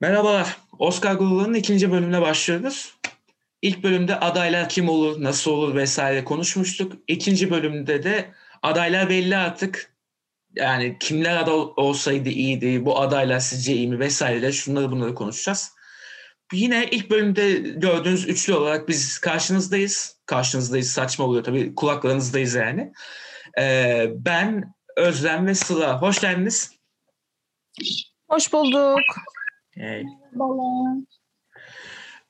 Merhabalar. Oscar Gurulu'nun ikinci bölümüne başlıyoruz. İlk bölümde adaylar kim olur, nasıl olur vesaire konuşmuştuk. İkinci bölümde de adaylar belli artık. Yani kimler aday olsaydı iyiydi, bu adaylar sizce iyi mi vesaire şunları bunları konuşacağız. Yine ilk bölümde gördüğünüz üçlü olarak biz karşınızdayız. Karşınızdayız saçma oluyor tabii kulaklarınızdayız yani. Ee, ben, Özlem ve Sıla. Hoş geldiniz. Hoş bulduk. Merhabalar.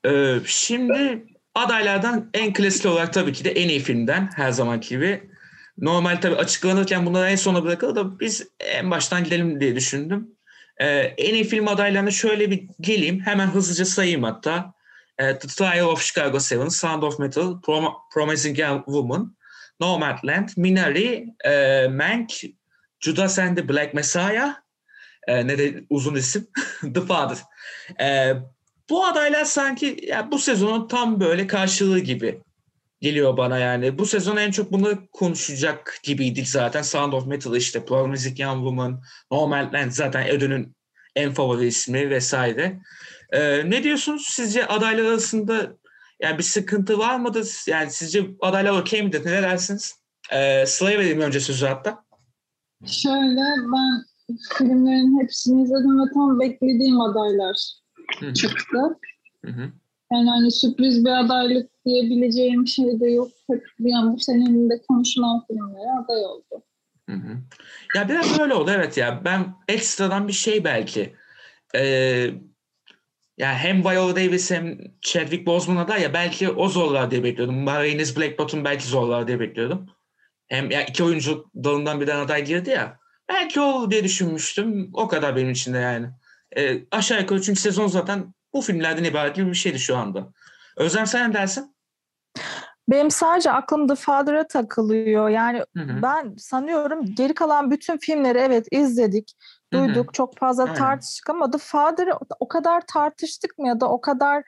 Ee, şimdi adaylardan en klasik olarak tabii ki de en iyi filmden her zamanki gibi. Normal tabii açıklanırken bunları en sona bırakılır da biz en baştan gidelim diye düşündüm. Ee, en iyi film adaylarına şöyle bir geleyim. Hemen hızlıca sayayım hatta. Ee, The Trial of Chicago 7, Sound of Metal, Prom- Promising Young Woman, Nomadland, Minari, e, Mank, Judas and the Black Messiah, e, ne de uzun isim, The Father. E, bu adaylar sanki ya bu sezonun tam böyle karşılığı gibi geliyor bana yani. Bu sezon en çok bunları konuşacak gibiydik zaten. Sound of Metal işte, Promising Young Woman, Nomadland zaten ödülün en favori ismi vesaire. E, ne diyorsunuz? Sizce adaylar arasında yani bir sıkıntı var mıdır? Yani sizce adaylar okey midir? Ne dersiniz? E, Sıla'ya vereyim önce sözü hatta. Şöyle ben filmlerin hepsini izledim ve tam beklediğim adaylar çıktı. Yani hani sürpriz bir adaylık diyebileceğim şey de yok. Hep yani bu senenin de konuşulan filmlere aday oldu. Ya biraz öyle oldu evet ya. Ben ekstradan bir şey belki. Ee, ya hem Viola Davis hem Chadwick Boseman aday ya belki o zorlar diye bekliyordum. Marines Black Bottom belki zorlar diye bekliyordum. Hem ya iki oyuncu dalından birden aday girdi ya. Belki o olur diye düşünmüştüm. O kadar benim için de yani. Ee, aşağı yukarı çünkü sezon zaten bu filmlerden ibaret gibi bir şeydi şu anda. Özlem sen ne dersin? Benim sadece aklım The Father'a takılıyor. Yani Hı hı. ben sanıyorum geri kalan bütün filmleri evet izledik, Hı hı. duyduk, çok fazla Aynen. tartıştık ama The Father'ı o kadar tartıştık mı ya da o kadar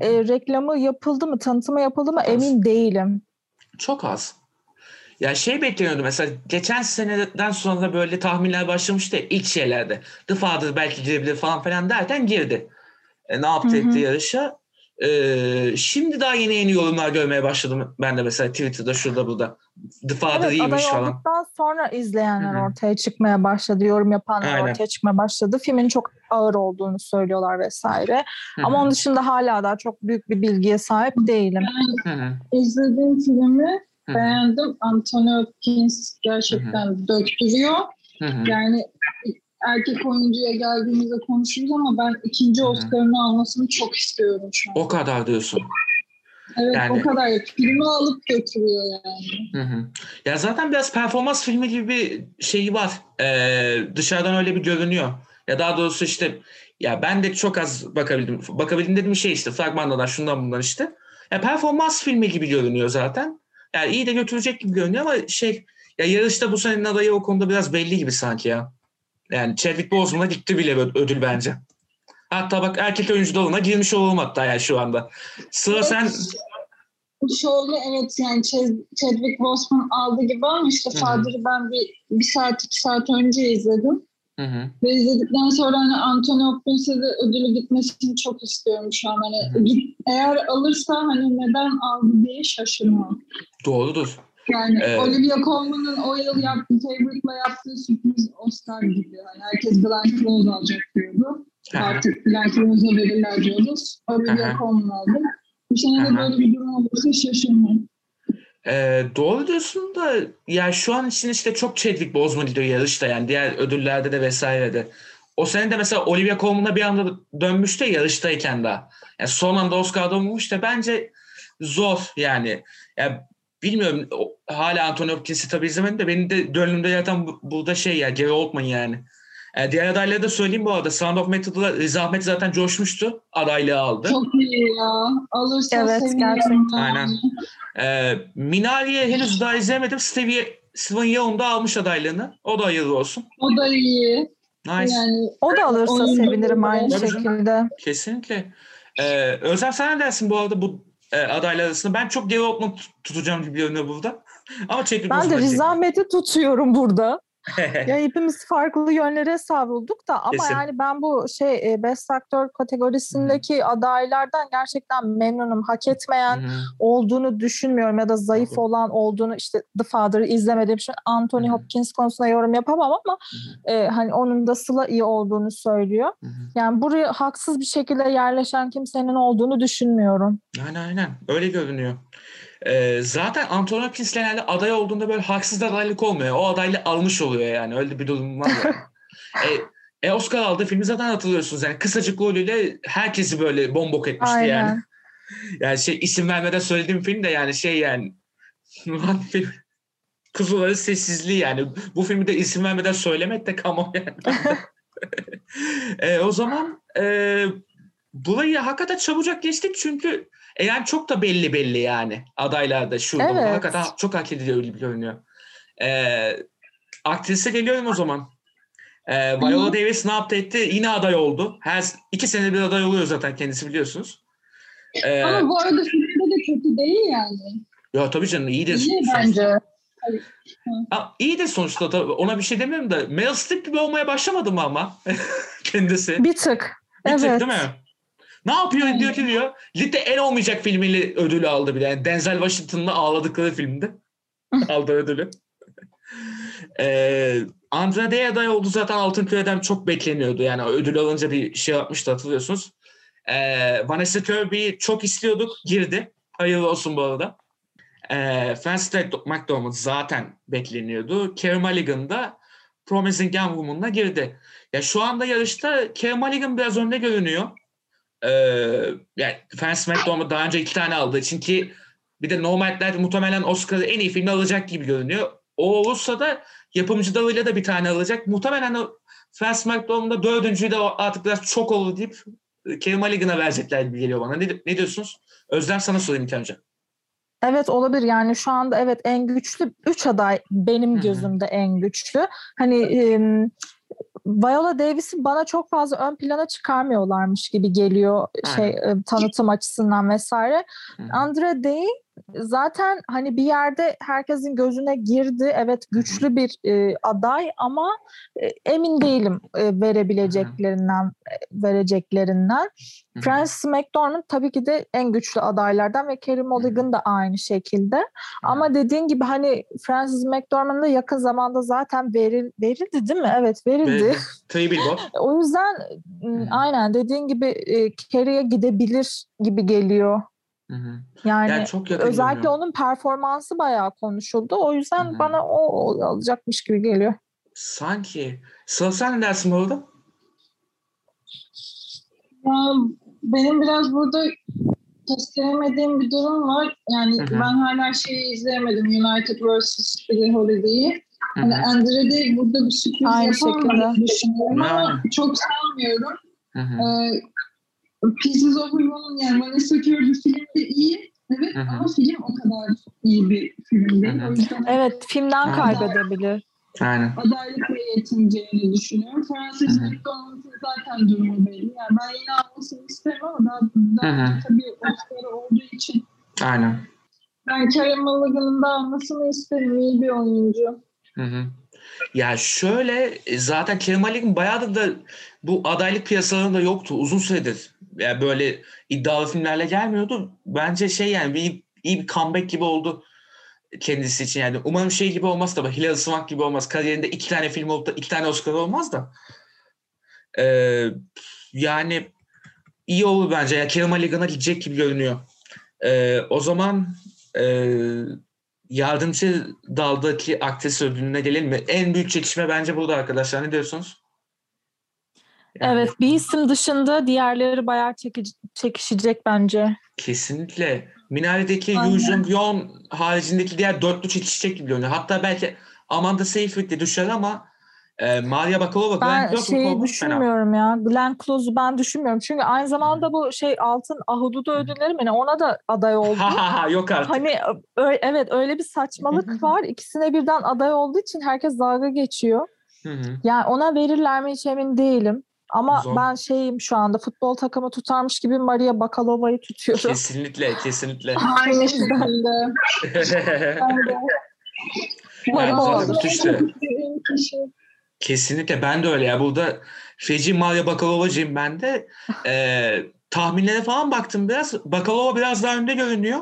e, reklamı yapıldı mı, tanıtımı yapıldı mı Az. emin değilim. Çok az. Ya şey bekleniyordu mesela geçen seneden sonra da böyle tahminler başlamıştı ya, ilk şeylerde. The Father belki girebilir falan filan derken girdi. E, ne yaptı etti yarışa. E, şimdi daha yeni yeni yorumlar görmeye başladım ben de mesela Twitter'da şurada burada. The Father Evet iyiymiş aday falan. olduktan sonra izleyenler Hı hı. ortaya çıkmaya başladı, yorum yapanlar Aynen. ortaya çıkmaya başladı. Filmin çok ağır olduğunu söylüyorlar vesaire. Hı hı. Ama onun dışında hala daha çok büyük bir bilgiye sahip değilim. Hı. izlediğim filmi Hı hı. beğendim. Anthony Hopkins gerçekten döktürüyor. Hı hı. Yani erkek oyuncuya geldiğimizde konuşuruz ama ben ikinci. Oscar'ını almasını çok istiyorum şu an. O kadar diyorsun. Evet Yani- o kadar. Filmi alıp götürüyor yani. Hı hı. Ya zaten biraz performans filmi gibi bir şeyi var. Ee, dışarıdan öyle bir görünüyor. Ya daha doğrusu işte ya ben de çok az bakabildim. Bakabildim dediğim şey işte fragmanlardan şundan bundan işte. Ya performans filmi gibi görünüyor zaten. Yani iyi de götürecek gibi görünüyor ama şey ya yarışta bu senenin adayı o konuda biraz belli gibi sanki ya. Yani Chadwick Boseman'a gitti bile ödül bence. Hatta bak erkek oyuncu dalına girmiş olalım hatta yani şu anda. Sıra sen Şöyle evet yani Chad- Chadwick Boseman aldı gibi ama işte. Father'ı ben bir, bir saat iki saat önce izledim. Hı hı. Ve izledikten sonra hani Anthony Hopkins'e de ödülü gitmesini çok istiyorum şu an. Hani Hı hı. eğer alırsa hani neden aldı diye şaşırmam. doğrudur. Yani Evet. Olivia Colman'ın o yıl yaptığı, Favorite'la yaptığı sürpriz Oscar gibi. Hani herkes Glenn Close alacak diyordu. Hı. Artık Glenn Close'a verirler diyordu. Olivia. Colman aldı. Bu sene de böyle bir durum olursa şaşırmam. Ee, doğru diyorsun da ya şu an için işte çok Chadwick Boseman gidiyor yarışta yani diğer ödüllerde de vesairede. O sene de mesela Olivia Colman'a bir anda dönmüştü ya yarıştayken daha. Yani son anda Oscar'da olmuş da bence zor yani. Ya bilmiyorum hala Anthony Hopkins'i tabii izlemedim de benim de gönlümde yaratan bu- burada şey ya Gary Oldman yani. Ee, diğer adayları da söyleyeyim bu arada. Sound of Metal'da Riz Ahmet zaten coşmuştu. Adaylığı aldı. Çok iyi ya. Alırsa Evet, sevinirim. gerçekten. Aynen. Ee, Minari'yi henüz daha izlemedim. Stevie, Steven Yeun da almış adaylığını. O da hayırlı olsun. O da iyi. Nice. Yani O da alırsa Oyuncu sevinirim aynı Tabii canım. şekilde. Kesinlikle. Ee, Özlem sen ne dersin bu arada bu e, adaylar arasında? Ben çok tut- tutacağım gibi görünüyor burada. Ama Chadwick Ben de Boseman Riz diyecektim. Ahmet'i tutuyorum burada. ya hepimiz farklı yönlere savrulduk da ama Kesin. yani ben bu şey e, Best Aktör kategorisindeki adaylardan gerçekten memnunum. Hak etmeyen hı. olduğunu düşünmüyorum ya da zayıf Doğru. olan olduğunu işte The Father'ı izlemediğim için Anthony hı. Hopkins konusunda yorum yapamam ama e, hani onun da Sıla iyi olduğunu söylüyor. Hı. Yani buraya haksız bir şekilde yerleşen kimsenin olduğunu düşünmüyorum. Aynen aynen. Öyle görünüyor. Ee, zaten Anthony Hopkins genelde aday olduğunda böyle haksız adaylık olmuyor. O adaylığı almış oluyor yani. Öyle bir durum var yani. e, e, Oscar aldığı filmi zaten hatırlıyorsunuz. Yani kısacık rolüyle herkesi böyle bombok etmişti yani. Aynen. Yani şey isim vermeden söylediğim film de yani şey yani film Kuzuların Sessizliği yani. Bu filmi de isim vermeden söylemek de kamu yani. e, o zaman e, burayı hakikaten çabucak geçtik çünkü e, yani çok da belli belli yani adaylarda şurada. Evet. hakikaten çok hak ediliyor gibi görünüyor. E, aktrise geliyorum o zaman. E, Viola Davis ne yaptı etti? Yine aday oldu. Her iki sene bir aday oluyor zaten kendisi biliyorsunuz. E, Ama bu arada filmde de kötü değil yani. ya tabii canım iyi de İyi bence. Ha, iyi de sonuçta tabii ona bir şey demiyorum da Meryl Streep gibi olmaya başlamadı mı ama kendisi? Bir tık. Bir tık evet. değil mi? Ne yapıyor diyor ki diyor. Ligde en olmayacak filmiyle ödülü aldı bile. Yani Denzel Washington'la ağladıkları filmde aldı ödülü. ee, Andra Day aday oldu zaten Altın Küre'den çok bekleniyordu. Yani ödül alınca bir şey yapmıştı hatırlıyorsunuz. Ee, Vanessa Kirby'yi çok istiyorduk. Girdi. Hayırlı olsun bu arada. Ee, Frances McDormand zaten bekleniyordu. Carey Mulligan da Promising Young Woman'la girdi. Ya şu anda yarışta Carey Mulligan biraz önde görünüyor. Ee, yani Frances McDormand daha önce iki tane aldığı için ki bir de Nomadland muhtemelen Oscar'ı en iyi filmi alacak gibi görünüyor. O olursa da yapımcı dalıyla da bir tane alacak. Muhtemelen o Frances McDormand'a dördüncüyü de artık biraz çok olur deyip Carey Mulligan'a verecekler gibi geliyor bana. Ne, ne diyorsunuz? Özlem sana sorayım ilk önce. Evet olabilir yani şu anda evet en güçlü üç aday benim gözümde en güçlü. Hani em, Viola Davis'i bana çok fazla ön plana çıkarmıyorlarmış gibi geliyor şey e, tanıtım açısından vesaire. Hı hı. Andre Day zaten hani bir yerde herkesin gözüne girdi. Evet güçlü bir e, aday ama e, emin değilim e, verebileceklerinden e, vereceklerinden. Frances McDormand tabii ki de en güçlü adaylardan ve Carey Mulligan da aynı şekilde. Ama dediğin gibi hani Frances McDormand'a yakın zamanda zaten veril, verildi değil mi? Evet verildi. Ve Three Billboard. O yüzden aynen dediğin gibi e, Carey'e gidebilir gibi geliyor. Hı hı. Yani, Yani çok özellikle görünüyor. onun performansı bayağı konuşuldu. O yüzden Hı hı. bana o, alacakmış gibi geliyor. Sanki. Sıla sen ne dersin bu arada? Ya, benim biraz burada kestiremediğim bir durum var. Yani Hı hı. ben hala şeyi izleyemedim. United vs. The Holiday'i. Hani hı. Andrade burada bir sürpriz Aynı şekilde. düşünüyorum ama Yani. çok sanmıyorum. Hı hı. Ee, Pieces of Woman yani Vanessa Kirby filmde iyi. Evet Hı hı. ama film o kadar iyi bir film değil. O yüzden Evet filmden Hı. kaybedebilir. Aynen. adaylıkla yetineceğini düşünüyorum. Hı. McDormand'ın zaten durumu belli. Yani ben yine almasını isterim ama daha, daha tabii Oscar'ı olduğu için Aynen. ben Carey Mulligan'ın da almasını isterim. İyi bir oyuncu. Hı hı. Ya şöyle e, zaten Carey Mulligan bayağıdır da bu adaylık piyasalarında yoktu uzun süredir. Yani böyle iddialı filmlerle gelmiyordu. Bence şey yani bir iyi bir comeback gibi oldu kendisi için yani. Umarım şey gibi olmaz da Hilary Swank gibi olmaz. Kariyerinde iki tane film olup da iki tane Oscar olmaz da. Ee, yani iyi olur bence. Yani Carey Mulligan'a gidecek gibi görünüyor. Ee, o zaman e, yardımcı daldaki aktris ödülüne gelelim mi? En büyük çekişme bence burada arkadaşlar. Ne diyorsunuz? Yani Evet bir isim dışında diğerleri bayağı çekici- çekişecek bence. Kesinlikle. Minare'deki. Yu Jung Yeon haricindeki diğer dörtlü çekişecek gibi görünüyor. Hatta belki Amanda Seyfried de düşer ama e, Maria Bakalova, Glenn Ben Close şeyi bu fena. düşünmüyorum ya. Glenn Close'u ben düşünmüyorum. Çünkü aynı zamanda bu şey altın ahududu ödülleri mi ne ona da aday oldu. Yok artık. Hani ö- evet öyle bir saçmalık var. İkisine birden aday olduğu için herkes dalga geçiyor. Hı hı. Yani ona verirler mi hiç emin değilim. Ama Zor. ben şeyim şu anda futbol takımı tutarmış gibi Maria Bakalova'yı tutuyorum. Kesinlikle, kesinlikle. Aynı şekilde. Ben de. Umarım Yani o zaten Kesinlikle ben de öyle ya. Burada feci Maria Bakalova'cıyım ben de. Ee, tahminlere falan baktım biraz. Bakalova biraz daha önde görünüyor.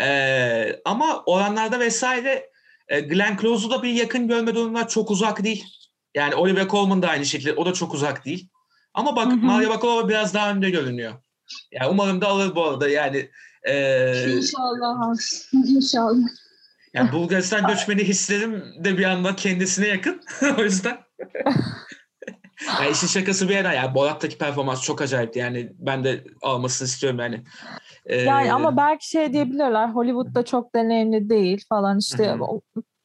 Ee, ama oranlarda vesaire e, Glenn Close'u da bir yakın görme durumunda çok uzak değil. Yani Oliver Colman da aynı şekilde. O da çok uzak değil. Ama bak Hı hı. Maria Bakalova biraz daha önde görünüyor. Yani umarım da alır bu arada. Yani e, İnşallah. İnşallah. yani Bulgaristan göçmeni hislerim de bir anda kendisine yakın. o yüzden. yani işin şakası bir yana. Yani Borat'taki performans çok acayipti. Yani ben de almasını istiyorum yani. Ee, Yani ama belki şey diyebilirler Hollywood'da çok deneyimli değil falan işte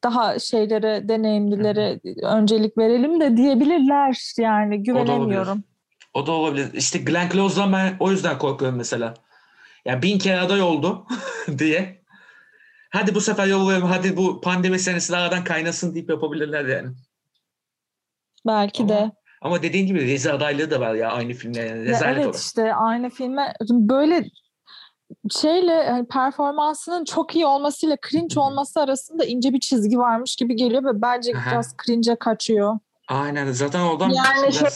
daha şeylere deneyimlilere öncelik verelim de diyebilirler yani güvenemiyorum. O da olabilir. İşte Glenn Close'dan ben o yüzden korkuyorum mesela. Ya bin kere aday oldu diye. Hadi bu sefer yollayalım. Hadi bu pandemi senesi aradan kaynasın deyip yapabilirler yani. Belki Ama de. Ama dediğin gibi Rezi adaylığı da var ya aynı filmde. Yani. Ya evet olarak. işte aynı filme böyle şeyle hani performansının çok iyi olmasıyla cringe olması arasında ince bir çizgi varmış gibi geliyor ve bence Aha. biraz cringe'e kaçıyor. Aynen. Zaten oradan Yani biraz... şöyle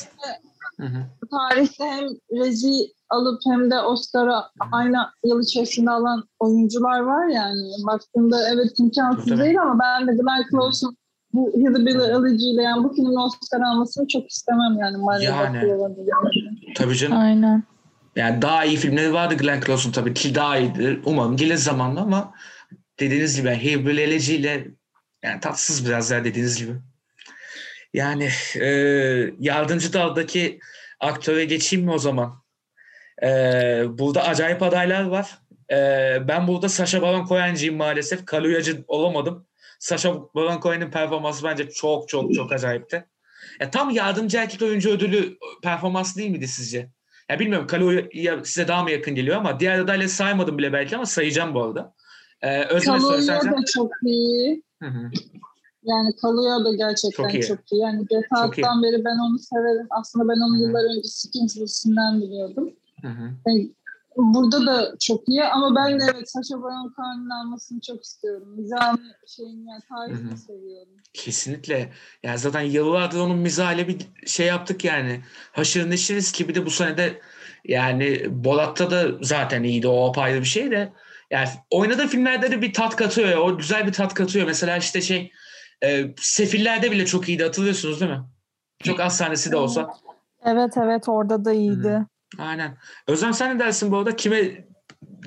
Hı hı. tarihte hem Rezi alıp hem de Oscar'a aynı yıl içerisinde alan oyuncular var yani. Baktığımda evet imkansız Tabii. değil ama ben de Glenn Close'un bu Hillbilly Elegy ile yani bu filmin Oscar almasını çok istemem yani. Maria Yani. Tabii canım. Aynen. Yani daha iyi filmleri vardı Glenn Close'un tabii ki daha iyiydi. Umarım gelir zamanla ama dediğiniz gibi Elegy ile yani tatsız biraz ya dediğiniz gibi. Yani e, yardımcı daldaki aktöre geçeyim mi o zaman? E, burada acayip adaylar var. E, ben burada Sacha Baron Cohen'ciyim maalesef. Kaluyacı olamadım. Sacha Baron Cohen'in performansı bence çok çok çok acayipti. Ya tam yardımcı erkek oyuncu ödülü performansı değil miydi sizce? Ya bilmiyorum Kaluuya size daha mı yakın geliyor ama diğer adayları saymadım bile belki ama sayacağım bu arada. Ee, söylesene. da çok iyi. Yani Kaluuya da gerçekten Çok iyi. çok iyi. Yani. Out'tan beri ben onu severim. Aslında ben onu yıllar önce Skins dizisinden biliyordum. Hı hı. Yani burada da çok iyi ama ben de evet Sacha Baron Cohen'in almasını çok istiyorum. Mizahını şeyini yani hı. seviyorum. Kesinlikle. Yani zaten yıllardır onun mizahıyla bir şey yaptık yani. Haşır neşiriz ki bir de bu sene de yani Bolat'ta da zaten iyiydi. O apayrı bir şey de. Yani oynadığı filmlerde de bir tat katıyor ya. O güzel bir tat katıyor. Mesela işte şey e, Sefiller'de bile çok iyiydi hatırlıyorsunuz değil mi? Çok az sahnesi de olsa. Evet evet orada da iyiydi. Aynen. Özlem sen ne dersin bu arada? Kime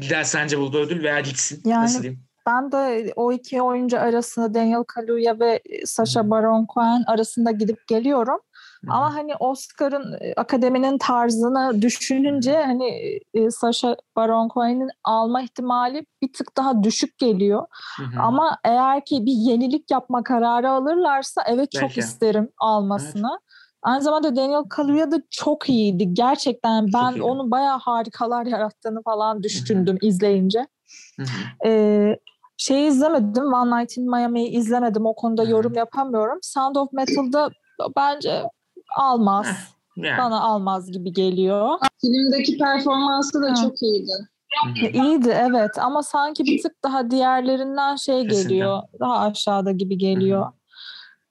gider sence burada ödül veya gitsin? Yani Nasıl diyeyim? Ben de o iki oyuncu arasında Daniel Kaluuya ve Sacha Baron Cohen arasında gidip geliyorum. Hı. Ama hani Oscar'ın e, akademinin tarzını düşününce hani e, Sacha Baron Cohen'in alma ihtimali bir tık daha düşük geliyor. Hı hı. Ama eğer ki bir yenilik yapma kararı alırlarsa evet çok Belki. isterim almasını. Aynı zamanda Daniel Kaluuya da çok iyiydi. Gerçekten ben iyiydi. onun bayağı harikalar yarattığını falan düşündüm izleyince. Hı hı. Ee, şeyi izlemedim. One Night in Miami'yi izlemedim. O konuda yorum yapamıyorum. Sound of Metal'da bence almaz. Yani. Bana almaz gibi geliyor. Filmdeki performansı da Hı. çok iyiydi. Hı hı. İyiydi evet ama sanki bir tık daha diğerlerinden şey Kesinlikle. geliyor. Daha aşağıda gibi geliyor.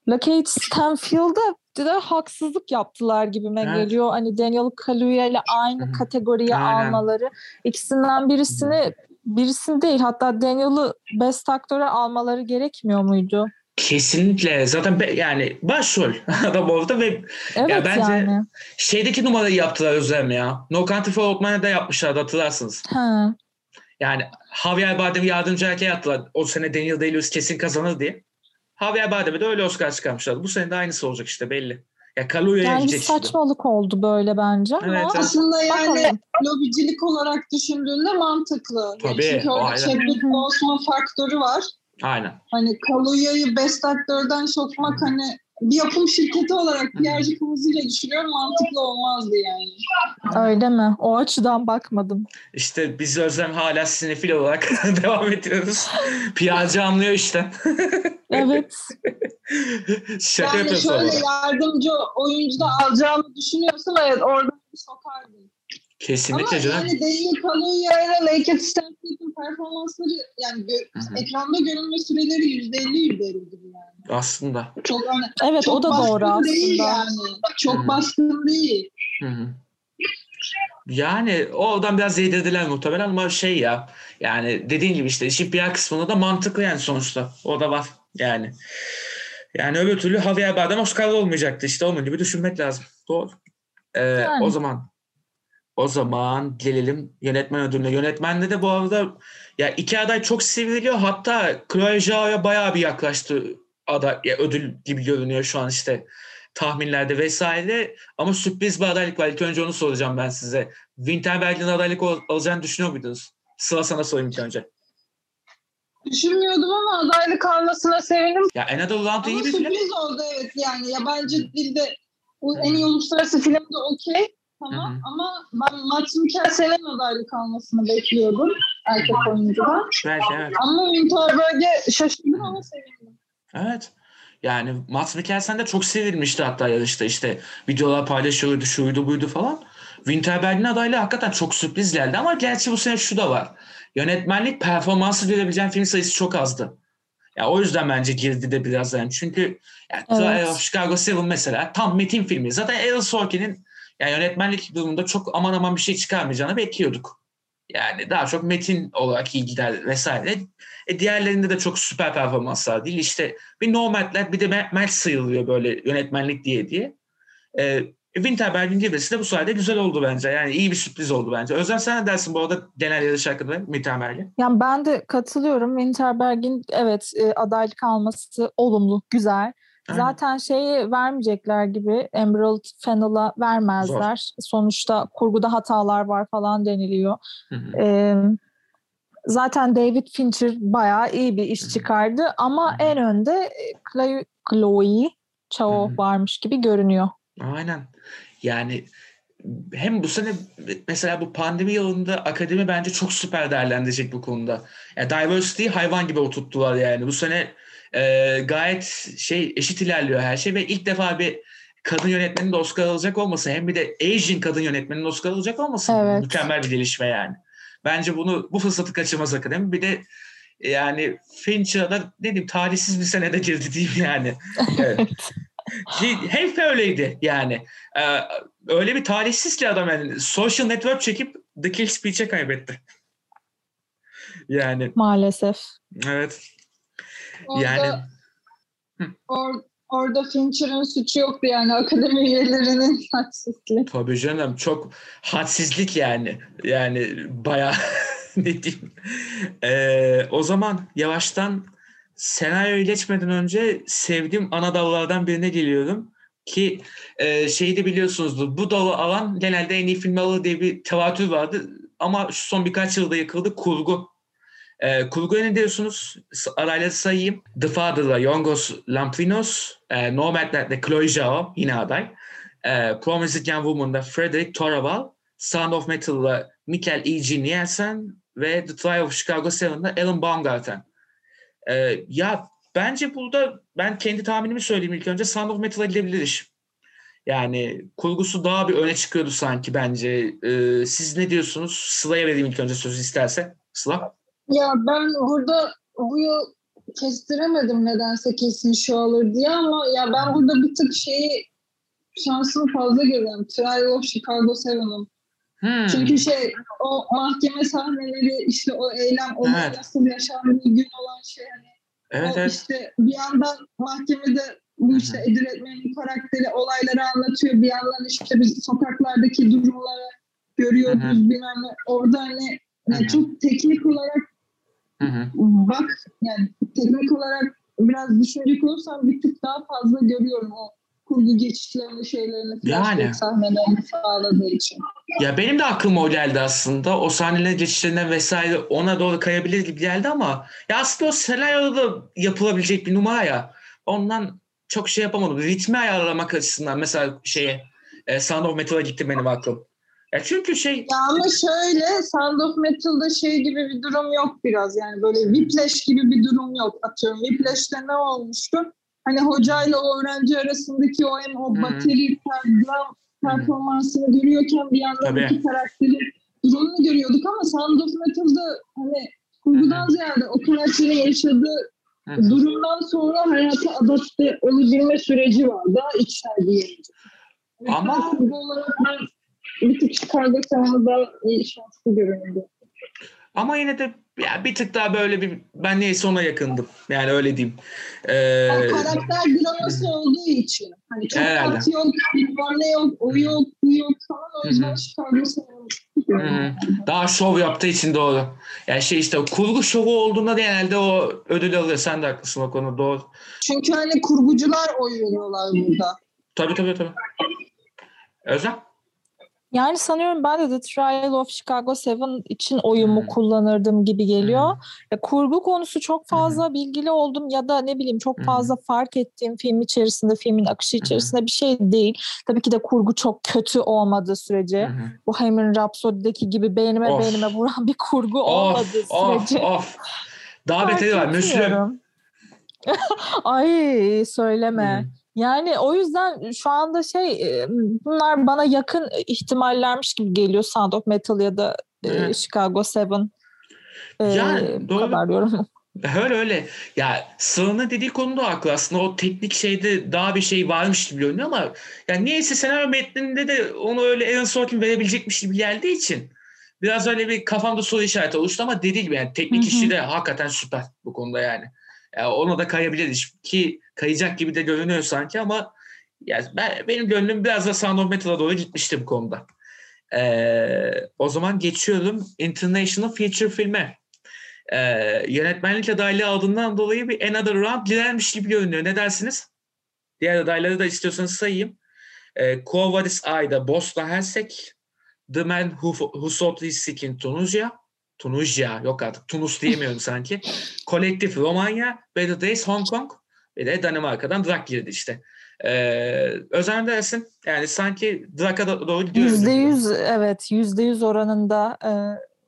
Lakeith Stanfield'a de haksızlık yaptılar gibime Evet. geliyor. Hani Daniel Kaluuya ile aynı kategoriye Aynen. almaları. İkisinden birisini birisini değil hatta Daniel'ı Best Aktör'e almaları gerekmiyor muydu? Kesinlikle. Zaten be- yani başrol adam orada ve Evet bence- yani. şeydeki numarayı yaptılar Özlem ya. No Country for Old Men'de yapmışlardı hatırlarsınız. Ha. Yani Javier Bardem yardımcı erkeğe attılar. O sene Daniel Day-Lewis kesin kazanır diye. Javier Bardem'e de öyle Oscar çıkarmışlardı. Bu sene de aynısı olacak işte belli. Ya Kaluya'ya Yani bir gidecek işte. saçmalık oldu böyle bence ama Evet, evet. Aslında yani bakalım. lobicilik olarak düşündüğünde mantıklı. Yani Tabii, çünkü orada. Chadwick Boseman faktörü var. Aynen. Hani Kaluya'yı best aktörden sokmak hani bir yapım şirketi olarak PR'cı kıvızıyla düşünüyorum mantıklı olmazdı yani. Öyle mi? O açıdan bakmadım. İşte biz Özlem hala sinefil olarak devam ediyoruz. PR'cı anlıyor işte. Evet. Şaka yani şöyle orada. yardımcı oyuncu da alacağımı düşünüyorsam evet orada bir sokardım. Kesinlikle Ama canım. yani Daniel Kaluuya ile Lakeith Stanfield'in performansları yani gö- Hı hı. ekranda görünme süreleri yüzde elli yüzde elli gibi yani. Aslında. Çok hani Evet çok o da doğru baskın değil aslında. yani. Çok Hı hı. baskın değil. Hı hı. Yani oradan biraz yedirdiler muhtemelen ama şey ya yani dediğin gibi işte işin PR kısmında da mantıklı yani sonuçta. O da var yani. Yani öbür türlü Javier Bardem Oscar'da olmayacaktı işte onun gibi düşünmek lazım. Doğru. Ee, Yani. O zaman o zaman gelelim yönetmen ödülüne. Yönetmende de bu arada ya iki aday çok sevriliyor. Hatta Chloe Zhao'ya bayağı bir yaklaştı aday, ya ödül gibi görünüyor şu an işte tahminlerde vesaire. Ama sürpriz bir adaylık var. İlk önce onu soracağım ben size. Winterberg'in adaylık ol- alacağını düşünüyor muydunuz? Sıra sana sorayım ilk önce. Düşünmüyordum ama adaylık almasına sevindim. Ya Another Round iyi bir film. sürpriz oldu evet yani yabancı dilde en iyi uluslararası film de okey tamam Hı hı. ama ben Max Mikkelsen'in adaylık almasını bekliyordum erkek oyuncudan. Belki evet. Ama Winterberg'e şaşırdım ama sevindim. Evet. Yani Mads Mikkelsen de çok sevilmişti hatta yarışta işte videolar paylaşıyordu şuydu buydu falan. Winterberg'in adaylığı hakikaten çok sürpriz geldi ama gerçi bu sene şu da var. Yönetmenlik performansı verebileceğin film sayısı çok azdı. Ya o yüzden bence girdi de biraz yani. Çünkü yani Evet. Trial of Chicago 7 mesela tam metin filmi. Zaten Aaron Sorkin'in yani yönetmenlik durumunda çok aman aman bir şey çıkarmayacağını bekliyorduk. Yani daha çok metin olarak iyi gider vesaire. E diğerlerinde de çok süper performanslar değil. İşte bir Nomadland bir de Max sayılıyor böyle yönetmenlik diye diye. E, Winterberg'in girmesi de bu sayede güzel oldu bence. Yani iyi bir sürpriz oldu bence. Özlem sen ne dersin bu arada genel yarış hakkında Winterberg'e? Yani ben de katılıyorum. Winterberg'in evet e, adaylık alması olumlu, güzel. Aynen. Zaten şeyi vermeyecekler gibi Emerald Fennell'a vermezler. Sonuçta kurguda hatalar var falan deniliyor. Hı hı. Ee, zaten David Fincher bayağı iyi bir iş çıkardı ama Hı hı. en önde e, Chloe, Chloe Chao varmış gibi görünüyor. Aynen. Yani hem bu sene mesela bu pandemi yılında akademi bence çok süper değerlendirecek bu konuda. Yani diversity'yi hayvan gibi oturttular yani. Bu sene e, gayet şey eşit ilerliyor her şey ve ilk defa bir kadın yönetmenin de Oscar alacak olması hem bir de Asian kadın yönetmenin Oscar alacak olması Evet. mükemmel bir gelişme yani. Bence bunu bu fırsatı kaçırmaz akademi. Bir de yani Fincher'a da ne diyeyim talihsiz bir senede girdi diyeyim yani. Evet. Hep öyleydi yani. Ee, öyle bir talihsiz ki adam yani social network çekip The Kill Speech'e kaybetti. Yani Maalesef. evet. Orada, Yani or- orada Fincher'ın suçu yoktu yani akademi üyelerinin haksızlığı. tabii canım çok hadsizlik yani. Yani bayağı ne diyeyim. Ee, o zaman yavaştan senaryoya geçmeden önce sevdiğim ana dallardan birine geliyorum. Ki e, şeyi de biliyorsunuzdur. Bu dalı alan genelde en iyi film alır diye bir tevatür vardı. Ama şu son birkaç yılda yıkıldı. Kurgu. E, kurguya ne diyorsunuz? Arayla sayayım. The Father'la Yorgos Lanthimos, e, Nomadland'da Chloe Zhao yine aday. E, Promising Young Woman'da Frederick Toraval, Sound of Metal'la Michael E. G. Nielsen ve The Trial of Chicago 7'da Alan Baumgarten. E, ya bence burada ben kendi tahminimi söyleyeyim ilk önce Sound of Metal'a gidebilir iş. Yani kurgusu daha bir öne çıkıyordu sanki bence. E, siz ne diyorsunuz? Sıla'ya vereyim ilk önce sözü isterse. Sıla. Ya ben burada bu yıl kestiremedim nedense kesin şu alır diye ama ya ben burada bir tık şeyi şansını fazla görüyorum. Trial of Chicago 7'ın. Hmm. Çünkü şey o mahkeme sahneleri işte o eylem o Evet. nasıl yaşandığı gün olan şey hani Evet o evet. işte bir yandan mahkemede bu işte Edir Etmen'in karakteri olayları anlatıyor. Bir yandan işte biz sokaklardaki durumları görüyoruz bilmem ne. Orada hani yani çok teknik olarak Hı hı. bak yani teknik olarak biraz düşünecek olursam bir tık daha fazla görüyorum o kurgu geçişlerini şeylerini Yani. sahnelerini sağladığı için. Ya benim de aklıma o geldi aslında. O sahnelerin geçişlerinden vesaire ona doğru kayabilir gibi geldi ama ya aslında o senaryoda da yapılabilecek bir numara ya. Ondan çok şey yapamadım. Ritmi ayarlamak açısından mesela şeye e, Sound of Metal'a gitti benim aklım. Ya çünkü şey Ya ama şöyle Sound of Metal'da şey gibi bir durum yok biraz yani böyle Whiplash gibi bir durum yok atıyorum. Whiplash'te ne olmuştu? Hani hocayla o öğrenci arasındaki o hem o hı. bateri, drum performansını görüyorken bir yandan Tabii. iki karakterin durumunu görüyorduk ama Sound of Metal'da hani kurgudan ziyade o karakterin yaşadığı durumdan sonra hayata adapte olabilme süreci var. Daha içsel bir yeri. Ama- kurgu olarak ben bir tık Chicago iyi şanslı görünüyordu. Ama yine de ya bir tık daha böyle bir ben neyse ona yakındım. Yani öyle diyeyim. Ee, karakter draması olduğu için. Hani çok Herhalde. tat yok, bilmem ne yok, o yok, bu yok falan. O yüzden. Chicago hı. daha şov yaptığı için doğru. Yani şey işte kurgu şovu olduğunda da genelde o ödül alıyor. Sen de haklısın o konuda doğru. Çünkü hani kurgucular oy veriyorlar burada. Tabii tabii tabii. Özlem? Yani sanıyorum ben de The Trial of Chicago 7 için oyumu Hmm. kullanırdım gibi geliyor. Hmm. Ya, kurgu konusu çok fazla bilgili oldum ya da ne bileyim çok fazla fark ettiğim film içerisinde, filmin akışı içerisinde bir şey değil. Tabii ki de kurgu çok kötü olmadığı sürece. Hı hı. Bohemian Rhapsody'deki gibi beynime Of. beynime vuran bir kurgu Of olmadığı of sürece. of. Daha beteri var. Müslüm. Ay söyleme. Hı. Yani o yüzden şu anda şey e, bunlar bana yakın ihtimallermiş gibi geliyor Sound of Metal ya da e, Evet. Chicago 7. E, Yani bu doğru. kadar diyorum. Öyle öyle. Ya Sığın'ın dediği konuda haklı aslında. O teknik şeyde daha bir şey varmış gibi görünüyor ama yani niyeyse senaryo metninde de onu öyle Aaron Sorkin verebilecekmiş gibi geldiği için biraz öyle bir kafamda soru işareti oluştu ama dediği gibi yani teknik Hı hı. işi de hakikaten süper bu konuda yani. Yani ona da kayabiliriz ki kayacak gibi de görünüyor sanki ama yani ben, benim gönlüm biraz da Sound of Metal'a doğru gitmişti bu konuda. Ee, o zaman geçiyorum International Feature filme e, yönetmenlik adaylığı aldığından dolayı bir Another Round direnmiş gibi görünüyor. Ne dersiniz? Diğer adayları da istiyorsanız sayayım. E, Quo Ayda Bosna Hersek, The Man Who, Who Sought His Sick Tunisia, Tunisia yok artık Tunus diyemiyorum sanki. Collective Romanya, Better Days Hong Kong ve de Danimarka'dan Drak girdi işte. E, Özen dersin yani sanki Drak'a doğru gidiyoruz. Yüzde yüz evet yüzde yüz oranında e,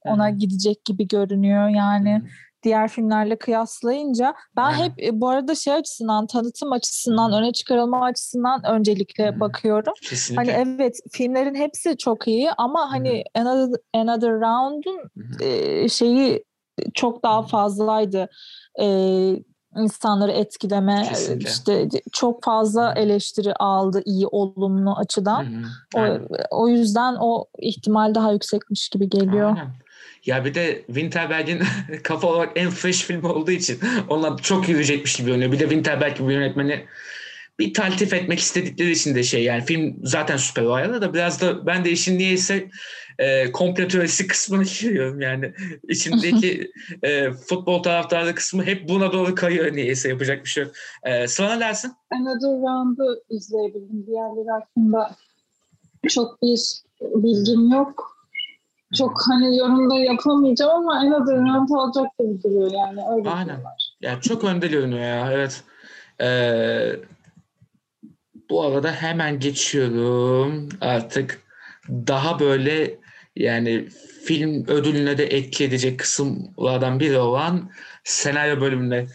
ona gidecek gibi görünüyor. Yani diğer filmlerle kıyaslayınca ben hep e, bu arada şey açısından tanıtım açısından öne çıkarılma açısından öncelikle Hı. bakıyorum. Kesinlikle. Hani evet filmlerin hepsi çok iyi ama hani Another, Another Round'un Hı hı. e, şeyi çok daha fazlaydı. E, insanları etkileme Kesinlikle. işte çok fazla eleştiri aldı iyi olumlu Hı açıdan. hı. O, Aynen. o yüzden o ihtimal daha yüksekmiş gibi geliyor. Aynen. Ya bir de Winterberg'in kafa olarak en fresh film olduğu için ondan çok yürüyecekmiş gibi görünüyor. Bir de Winterberg gibi yönetmeni bir taltif etmek istedikleri için de şey yani film zaten süper o ayarda da biraz da ben de işin niyeyse e, komplo teorisi kısmını giriyorum yani içindeki e, futbol taraftarı kısmı hep buna doğru kayıyor niyeyse yapacak bir şey yok. E, sana ne dersin? Another Round'u izleyebildim. Diğerleri hakkında çok bir bilgim yok. Çok hani yorumda yapamayacağım ama Another Round alacak gibi duruyor yani. Öyle Aynen. diyorlar. Ya çok önde görünüyor ya evet. Ee, bu arada hemen geçiyorum artık daha böyle yani film ödülüne de etki edecek kısımlardan biri olan senaryo bölümüne.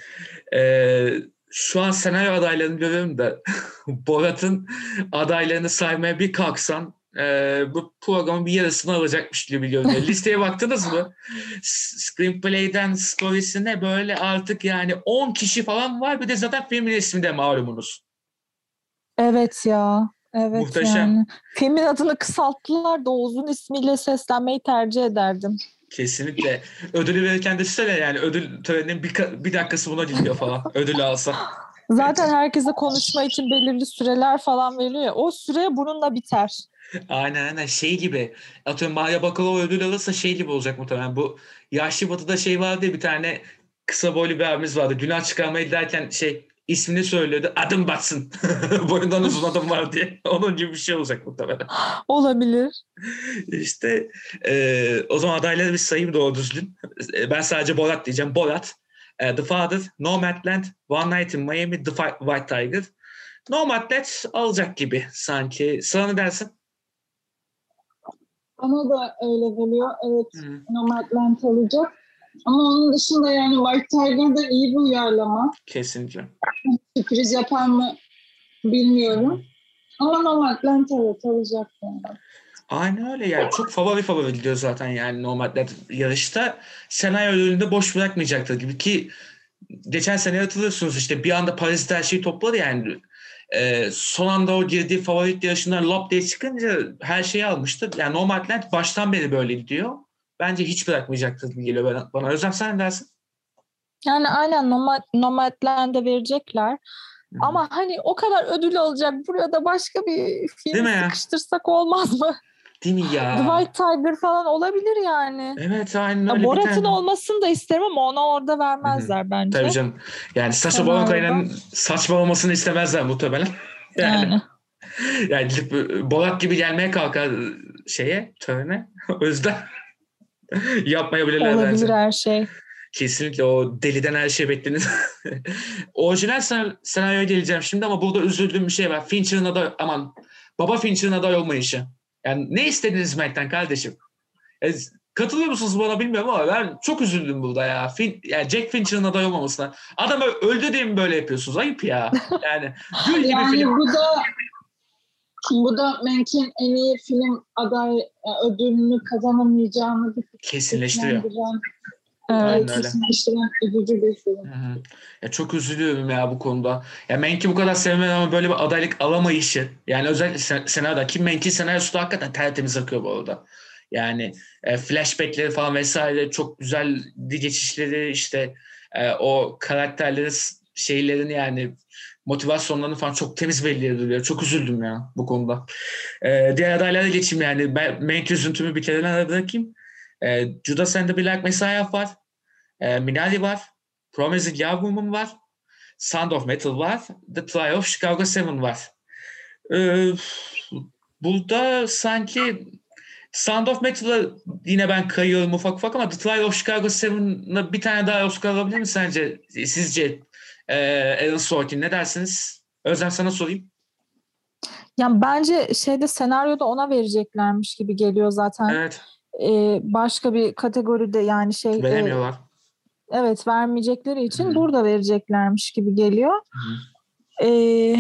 Ee, şu an senaryo adaylarını görüyorum da Borat'ın adaylarını saymaya bir kalksan e, bu programın bir yarısını alacakmış gibi görünüyor. Listeye baktınız mı? Screenplay'den storiesine böyle artık yani 10 kişi falan var. Bir de zaten filmin ismi de malumunuz. Evet ya. Evet Muhteşem. yani. Filmin adını kısalttılar da o uzun ismiyle seslenmeyi tercih ederdim. Kesinlikle. Ödülü verirken de söyle yani ödül töreninin bir, bir dakikası buna gidiyor falan. Ödülü alsa. Zaten herkese konuşma için belirli süreler falan veriliyor. O süre bununla biter. Aynen aynen şey gibi. Atıyorum Maya Bakalova ödül alırsa şey gibi olacak muhtemelen. Bu Yaşlı Batı'da şey vardı ya bir tane kısa boylu bir abimiz vardı. Günah çıkarmayı derken şey ismini söylüyordu. Adım batsın. Boyundan uzun adım var diye. Onun gibi bir şey olacak muhtemelen. Olabilir. İşte e, o zaman adayları bir sayayım doğru düzgün. E, ben sadece Borat diyeceğim. Borat, e, The Father, Nomadland, One Night in Miami, The White Tiger. Nomadland alacak gibi sanki. Sana ne dersin? Bana da öyle geliyor. Evet Hı. Nomadland alacak. Ama onun dışında yani White Tiger da iyi bir uyarlama. Kesinlikle. Sürpriz yapar mı bilmiyorum. Ama Nomadland evet olacak yani. Aynen öyle yani çok favori favori gidiyor zaten yani normalde yarışta senaryo ödülünde boş bırakmayacaktır gibi ki geçen sene hatırlıyorsunuz işte bir anda Paris'te her şeyi topladı yani Ee, son anda o girdiği favorit yarışından lop diye çıkınca her şeyi almıştı. Yani Nomadland baştan beri böyle gidiyor. Bence hiç bırakmayacaktır gibi geliyor bana. bana. Özlem sen ne dersin? Yani aynen Nomad, Nomadland'e verecekler. Hı. Ama hani o kadar ödül alacak. Buraya da başka bir film sıkıştırsak olmaz mı? Değil mi ya? White Tiger falan olabilir yani. Evet aynen öyle. Borat'ın tane. olmasını da isterim ama ona orada vermezler bence. Tabii canım. Yani Senaryoda. Baron Cohen'in saçmalamasını istemezler muhtemelen. Yani, Yani. yani Borat gibi gelmeye kalkar şeye, törene. O yüzden yapmayabilirler Olabilir bence. her şey. Kesinlikle o deliden her şey beklenir. Orijinal sen- senaryoya geleceğim şimdi ama burada üzüldüğüm bir şey var. Fincher'ın aday, aman baba Fincher'ın aday olmayışı. Yani ne istediniz Mac'ten kardeşim? E, katılıyor musunuz bana bilmiyorum ama ben çok üzüldüm burada ya. Fin, yani Jack Fincher'ın aday olmamasına. Adam öldü diye mi böyle yapıyorsunuz? Ayıp ya. Yani gül gibi Yani film. bu da bu da Mank'in en iyi film aday e, ödülünü kazanamayacağını Kesinleştiriyor. E, kesinleştiren üzücü bir film. Ya çok üzülüyorum ya bu konuda. Ya Menk'i bu kadar sevmem ama böyle bir adaylık alamayışı. Yani özellikle sen- senaryoda ki Menk'in senaryosu da hakikaten tertemiz akıyor bu arada. Yani e, flashbackleri falan vesaire çok güzel geçişleri işte e, o karakterlerin şeylerini yani motivasyonlarını falan çok temiz belli ediliyor. Çok üzüldüm ya bu konuda. E, diğer adaylara geçeyim yani. Ben Menk üzüntümü bir kenara bırakayım. E, Judas and the Black Messiah var. E, Minari var. Promising Young Woman var. Sound of Metal var. The Trial of Chicago 7 var. Ee, burada sanki Sound of Metal'a yine ben kayıyorum ufak ufak ama The Trial of Chicago 7'la bir tane daha Oscar alabilir mi sence? Sizce ee, Aaron Sorkin ne dersiniz? Özlem sana sorayım. Yani bence şeyde senaryoda ona vereceklermiş gibi geliyor zaten. Evet. Ee, başka bir kategoride yani şey e, Veremiyorlar. evet vermeyecekleri için Hı. burada vereceklermiş gibi geliyor. Ee,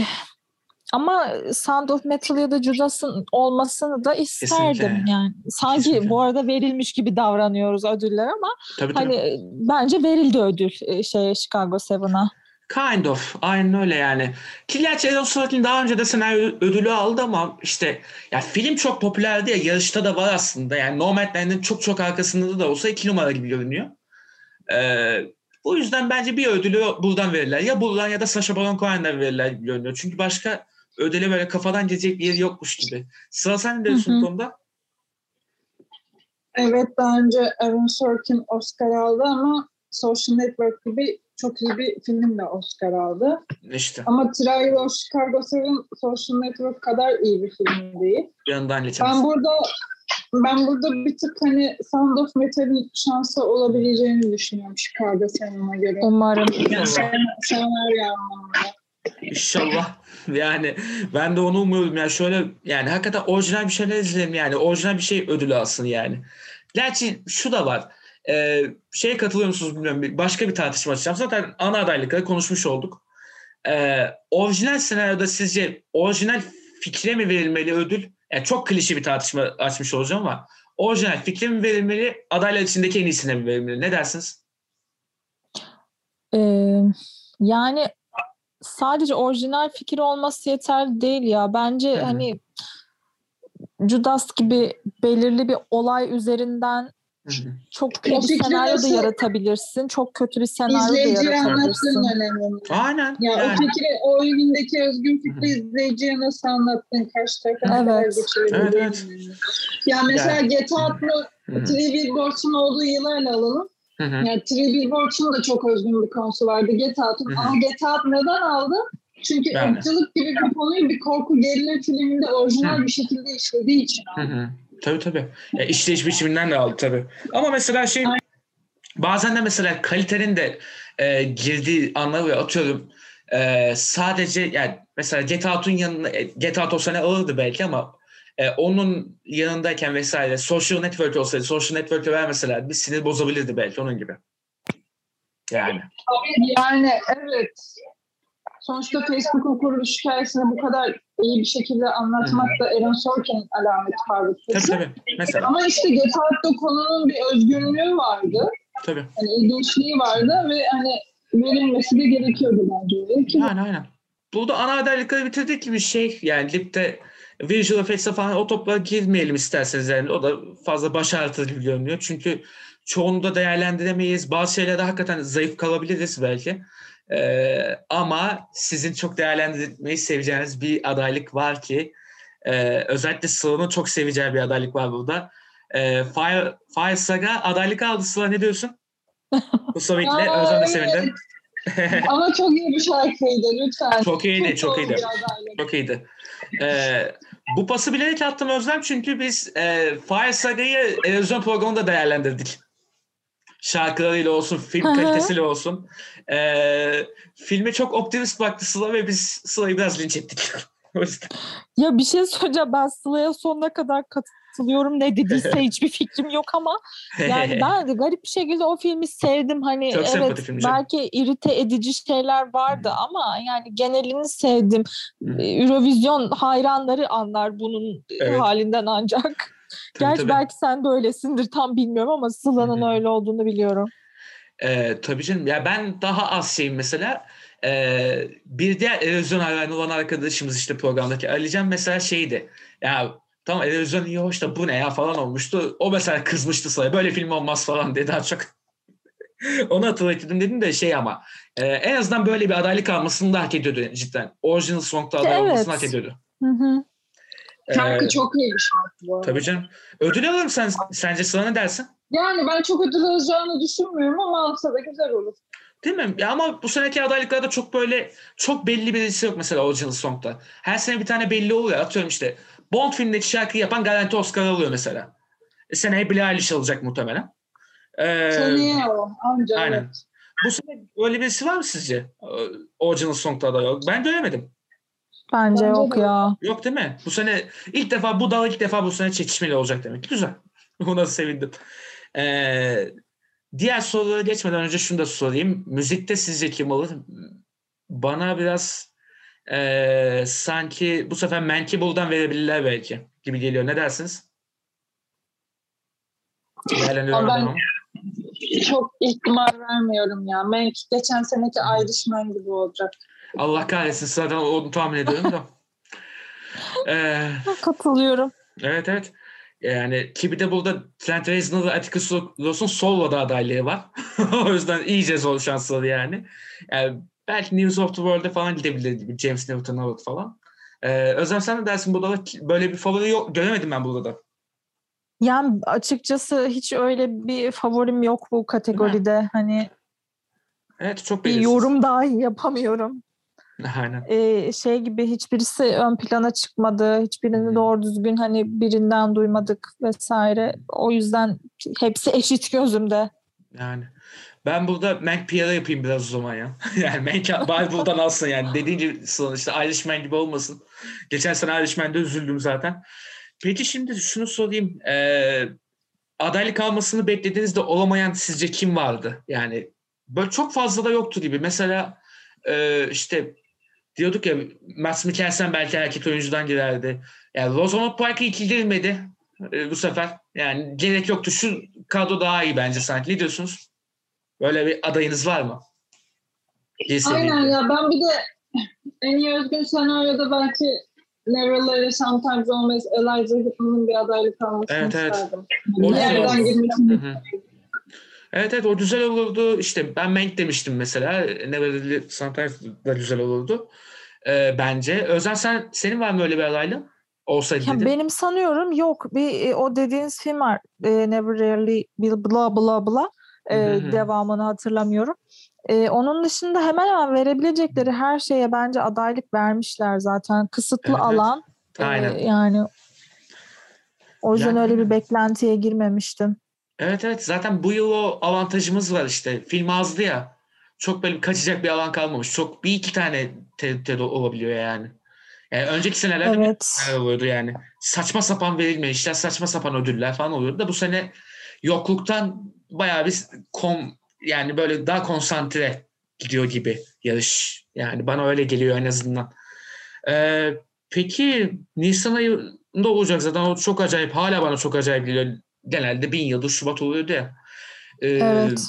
ama Sound of Metal ya da Judas'ın olmasını da isterdim Kesinlikle. yani. Sanki Kesinlikle. bu arada verilmiş gibi davranıyoruz ödüller ama Tabii tabii. hani bence verildi ödül e, şeye Chicago 7'a. Kind of. Aynen öyle yani. Ki gerçi Aaron Sorkin daha önce de senaryo ödülü aldı ama işte ya film çok popülerdi ya yarışta da var aslında. Yani Nomadland'in çok çok arkasında da olsa iki numara gibi görünüyor. Ee, bu yüzden bence bir ödülü buradan verirler. Ya buradan ya da Sacha Baron Cohen'den verirler gibi görünüyor. Çünkü başka ödüle böyle kafadan gelecek bir yeri yokmuş gibi. Sıra sen ne diyorsun konuda? Evet daha önce Aaron Sorkin Oscar aldı ama Social Network gibi çok iyi bir film de Oscar aldı. İşte Ama Trial of Chicago 7 Social Network kadar iyi bir film değil. yanından geçemez. Ben burada ben burada bir tık hani Sound of Metal'in şansı olabileceğini düşünüyorum Chicago 7'e göre. Umarım. Yani sen, senaryo anlamında. İnşallah. Yani ben de onu umuyorum. Yani şöyle yani hakikaten orijinal bir şeyler izleyelim yani. Orijinal bir şey ödülü alsın yani. Gerçi şu da var. Ee, şeye katılıyor musunuz bilmiyorum. Başka bir tartışma açacağım. Zaten ana adaylıkları konuşmuş olduk. Ee, orijinal senaryoda sizce orijinal fikre mi verilmeli ödül? Yani çok klişe bir tartışma açmış olacağım ama orijinal fikre mi verilmeli? Adaylar içindeki en iyisine mi verilmeli? Ne dersiniz? Ee, yani sadece orijinal fikir olması yeterli değil ya. Bence Hı hı. hani Judas gibi belirli bir olay üzerinden çok iyi O bir senaryo da yaratabilirsin. Çok kötü bir senaryo da yaratabilirsin. önemli. Aynen. Ya o yani. fikri, o oyundaki özgün fikri izleyiciye nasıl anlattın? Ne kadar Evet. geçirebildiğin Evet, önemli. Ya mesela GTA 6'lı Hı hı. Three Billboards'un olduğu yıllarla alalım. Hı hı. Yani Three Billboards'un da çok özgün bir konusu vardı GTA 6'nın. Hı hı. Ama GTA 6 neden aldı? Çünkü Yani. ırkçılık gibi bir konuyu bir korku gerilim filminde orijinal Hı. bir şekilde işlediği için hı. Tabii tabii. Ya işleyiş biçiminden de aldı tabii. Ama mesela şey bazen de mesela kalitenin de e, girdiği anlar ve atıyorum e, sadece yani mesela GTA 6'ın yanında e, GTA 6 o sene ağırdı belki ama e, onun yanındayken vesaire social network olsaydı social network'e vermeseler bir sinir bozabilirdi belki onun gibi. Yani. Yani evet. Sonuçta Facebook'un kuruluş hikayesine bu kadar iyi bir şekilde anlatmak da Aaron Sorkin'in alamet Tabii farikası. tabii. Mesela. Ama işte Out'ta konunun bir özgünlüğü vardı. Tabii. Hani ilginçliği vardı ve hani verilmesi de gerekiyordu bence. Ki Aynen aynen. Burada ana adaylıkları bitirdik gibi şey. Yani Lip'te visual effects'e falan o toplara girmeyelim isterseniz yani. O da fazla baş gibi görünüyor. Çünkü çoğunu da değerlendiremeyiz. Bazı şeylerde hakikaten zayıf kalabiliriz belki. Ee, ama sizin çok değerlendirmeyi seveceğiniz bir adaylık var ki e, özellikle Sıla'nın çok seveceği bir adaylık var burada. E, Fire, Fire Saga adaylık aldı Sıla ne diyorsun? Bu Aa, Özlem de sevindi. Ama çok iyi bir şarkıydı lütfen. Çok iyiydi, çok doğru iyiydi. Çok iyiydi. Ee, bu pası bilerek attım Özlem çünkü biz e, Fire Saga'yı televizyon programında değerlendirdik. Şarkılarıyla olsun, film kalitesiyle olsun. Ee, filme çok optimist baktı Sıla ve biz Sıla'yı biraz linç ettik. Ya bir şey söyleyeceğim ben Sıla'ya sonuna kadar katılıyorum. Ne dediyse hiçbir fikrim yok ama yani ben de garip bir şekilde o filmi sevdim. Hani Çok evet film canım. belki irite edici şeyler vardı Hı. ama yani genelini sevdim. Ee, Eurovision hayranları anlar bunun Evet. halinden ancak. Tabii, Gerçi tabii. belki sen de öylesindir tam bilmiyorum ama Sıla'nın Hı hı. öyle olduğunu biliyorum. Ee, tabii canım. Ya ben daha az şeyim mesela. Ee, bir diğer televizyon hayranı olan arkadaşımız işte programdaki Alican mesela şeydi. Ya tamam televizyon iyi hoş da bu ne ya falan olmuştu. O mesela kızmıştı sana. Böyle film olmaz falan diye daha çok. Onu hatırlatırdım dedim de şey ama e, en azından böyle bir adaylık almasını da hak ediyordu cidden. Original Song'da aday Evet. olmasını hak ediyordu. Hı hı. Şarkı Ee, çok iyi bir şarkı bu arada. tabii canım. Ödül alır mı sen, sence sana ne dersin? Yani ben çok ödül alacağını düşünmüyorum ama alsa da güzel olur. Değil mi? Ya ama bu seneki adaylıklarda çok böyle çok belli birisi yok mesela Original Song'da. Her sene bir tane belli oluyor. Atıyorum işte Bond filmindeki şarkıyı yapan garanti Oscar alıyor mesela. E, seneye Billie Eilish alacak muhtemelen. Ee, Seneye o anca aynen. evet. bu sene öyle birisi var mı sizce? Ee, Original Song'da aday yok. Ben göremedim. Bence Bence yok de. ya. Yok değil mi? Bu sene ilk defa bu dal ilk defa bu sene çekişmeli olacak demek. Güzel. Buna sevindim. Ee, diğer sorulara geçmeden önce şunu da sorayım. Müzikte sizce kim olur? Bana biraz ee, sanki bu sefer Mankible'dan verebilirler belki gibi geliyor. Ne dersiniz? Ben-. Çok ihtimal vermiyorum ya. Mank geçen seneki Irishman gibi olacak. Allah kahretsin zaten onu tahmin ediyorum da. Ee, Katılıyorum. Evet evet. Yani ki bir de burada Trent Reznor ve Atticus Ross'un solo'da adaylığı var. o yüzden iyice zor şansları yani. yani. Belki News of the World'e falan gidebilir gibi. James Newton Howard falan. Ee, Özlem sen ne dersin? Burada da böyle bir favori yok. Göremedim ben burada da. Yani açıkçası hiç öyle bir favorim yok bu kategoride. Hani Evet çok bir belirsiz. yorum dahi yapamıyorum. Aynen. Ee, şey gibi hiçbirisi ön plana çıkmadı. Hiçbirini doğru düzgün hani birinden duymadık vesaire. O yüzden hepsi eşit gözümde. Yani. Ben burada Mank PR'a yapayım biraz o zaman ya. yani Mank bari buradan alsın yani. Dediğin gibi işte Irishman gibi olmasın. Geçen sene Irishman'de üzüldüm zaten. Peki şimdi şunu sorayım. Ee, adaylık almasını beklediğinizde olamayan sizce kim vardı? Yani böyle çok fazla da yoktu gibi. Mesela e, işte diyorduk ya Mads Mikkelsen belki erkek oyuncudan girerdi. Yani Pike ilk girmedi e, bu sefer. Yani gerek yoktu. Şu kadro daha iyi bence sanki. Ne diyorsunuz? Böyle bir adayınız var mı? Girse Aynen ya ben bir de en iyi özgün senaryoda belki Let It Sometimes Always Eliza Hittman'ın bir adaylık almasını Evet, evet. isterdim. O Bir güzel yerden girmesini. Evet evet o güzel olurdu. İşte ben Mank demiştim mesela. Never Really Sometimes da güzel olurdu. Ee, bence. Özen sen senin var mı öyle bir adaylı? Olsaydı Ya dedin. benim sanıyorum yok. Bir e, o dediğiniz film var. E, Never Really Bla Bla Bla. E, devamını hatırlamıyorum. E, onun dışında hemen hemen verebilecekleri her şeye bence adaylık vermişler zaten. Kısıtlı Evet, alan. e, Aynen. yani o yüzden Yani- öyle bir beklentiye girmemiştim. Evet evet zaten bu yıl o avantajımız var işte. Film azdı ya. Çok böyle kaçacak bir alan kalmamış. Çok bir iki tane tehdit olabiliyor yani. Yani önceki senelerde Evet. oluyordu yani. Saçma sapan verilmeyen işler, saçma sapan ödüller falan oluyordu da bu sene yokluktan bayağı bir kom yani böyle daha konsantre gidiyor gibi yarış. Yani bana öyle geliyor en azından. Ee, peki Nisan ayında olacak zaten o çok acayip. Hala bana çok acayip geliyor. Genelde bin yıldır Şubat oluyordu ya. Ee, Evet.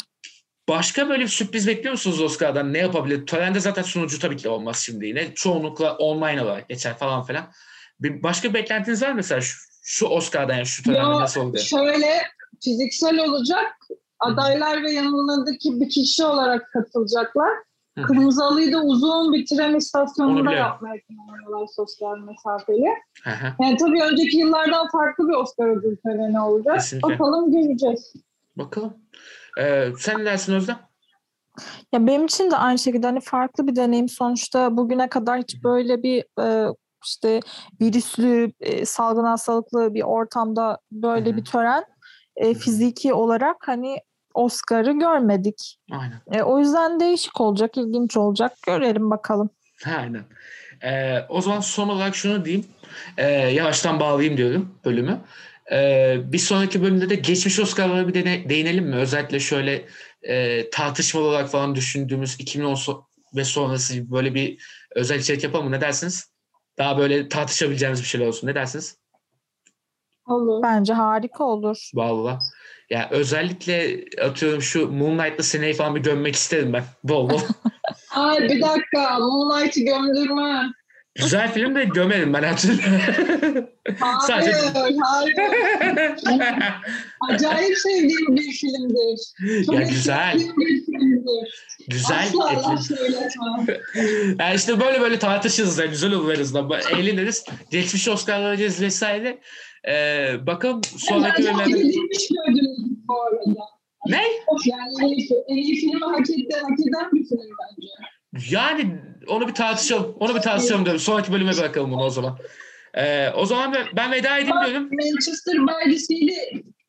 Başka böyle bir sürpriz bekliyor musunuz Oscar'dan? Ne yapabilir? Törende zaten sunucu tabii ki de olmaz şimdi yine. Çoğunlukla online olarak geçer falan filan. Bir başka beklentiniz var mı mesela şu, şu Oscar'dan yani şu törende Ya, nasıl oldu? Şöyle fiziksel olacak. Adaylar ve yanlarındaki bir kişi olarak katılacaklar. Kırmızı Halı'yı da uzun bir tren Onu istasyonunda yapmaya planlıyorlar sosyal mesafeli. Hı hı. Yani tabii önceki yıllardan farklı bir Oscar ödül töreni olacak. Kesinlikle. Bakalım göreceğiz. Bakalım. Ee, sen ne dersin Özlem? Ya benim için de aynı şekilde hani farklı bir deneyim. Sonuçta bugüne kadar hiç böyle bir e, işte virüslü, e, salgın hastalıklı bir ortamda böyle Hı hı. bir tören e, fiziki olarak hani Oscar'ı görmedik. Aynen. E, o yüzden değişik olacak, ilginç olacak. Görelim bakalım. Aynen. Ee, o zaman son olarak şunu diyeyim. Ee, yavaştan bağlayayım diyorum bölümü. Ee, bir sonraki bölümde de geçmiş Oscar'lara bir dene- değinelim mi? Özellikle şöyle e, tartışmalı olarak falan düşündüğümüz 2010 so- ve sonrası böyle bir özel içerik yapalım mı? Ne dersiniz? Daha böyle tartışabileceğimiz bir şeyler olsun. Ne dersiniz? Olur. Bence harika olur. Vallahi. Ya özellikle atıyorum şu Moonlight'la seneyi falan bir gömmek isterim ben. Bol bol. Ay bir dakika. Moonlight'ı gömdürme. Güzel film de gömerim ben. Hayır, Sadece- hayır. Acayip sevdiğim bir filmdir. Çok ya güzel. etkilendiğim bir filmdir. Güzel. Asla söyletmem. Yani işte böyle böyle tartışırız da güzel olur en azından. Böyle Eğleniriz. Geçmiş Oscar'lar alacağız vesaire. Ee, bakalım sonraki bölümlerde... edilmiş bir ödül bu arada. Ne? Yani en iyi, en iyi filmi hak, etti, hak eden bir film bence. Yani onu bir tartışalım. Onu bir tartışalım diyorum. Sonraki bölüme bırakalım bunu o zaman. Ee, o zaman ben, ben veda edeyim diyorum. Manchester by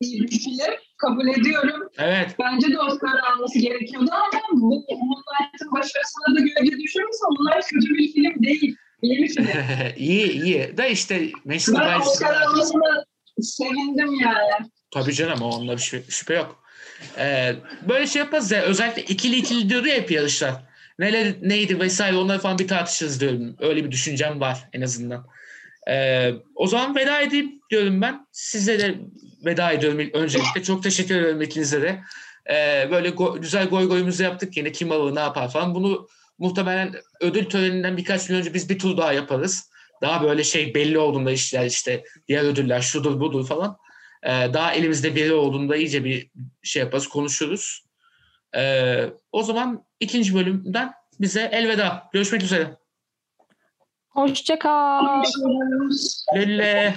iyi bir film. Kabul ediyorum. Evet. Bence de Oscar alması gerekiyordu ama bu Moonlight'ın başarısına da gölge düşürürse Moonlight kötü bir film değil. İyi bir film. iyi iyi. Da işte Manchester Ben by Oscar almasına sevindim yani. Tabii canım onda bir şüphe, şüphe yok. Ee, böyle şey yaparız ya özellikle ikili ikili diyordu ya hep yarışlar. Neler neydi vesaire onları falan bir tartışırız diyorum. Öyle bir düşüncem var en azından. Ee, o zaman veda edeyim diyorum ben. Size de veda ediyorum öncelikle. Çok teşekkür ederim ikinize de. Ee, böyle go- güzel goy goyumuzu yaptık yine kim alır ne yapar falan. Bunu muhtemelen ödül töreninden birkaç gün önce biz bir tur daha yaparız. Daha böyle şey belli olduğunda işler işte diğer ödüller şudur budur falan. Ee, daha elimizde biri olduğunda iyice bir şey yaparız, konuşuruz. Ee, o zaman ikinci bölümden bize elveda. Görüşmek üzere. Hoşça kal. Görüşürüz. Lille.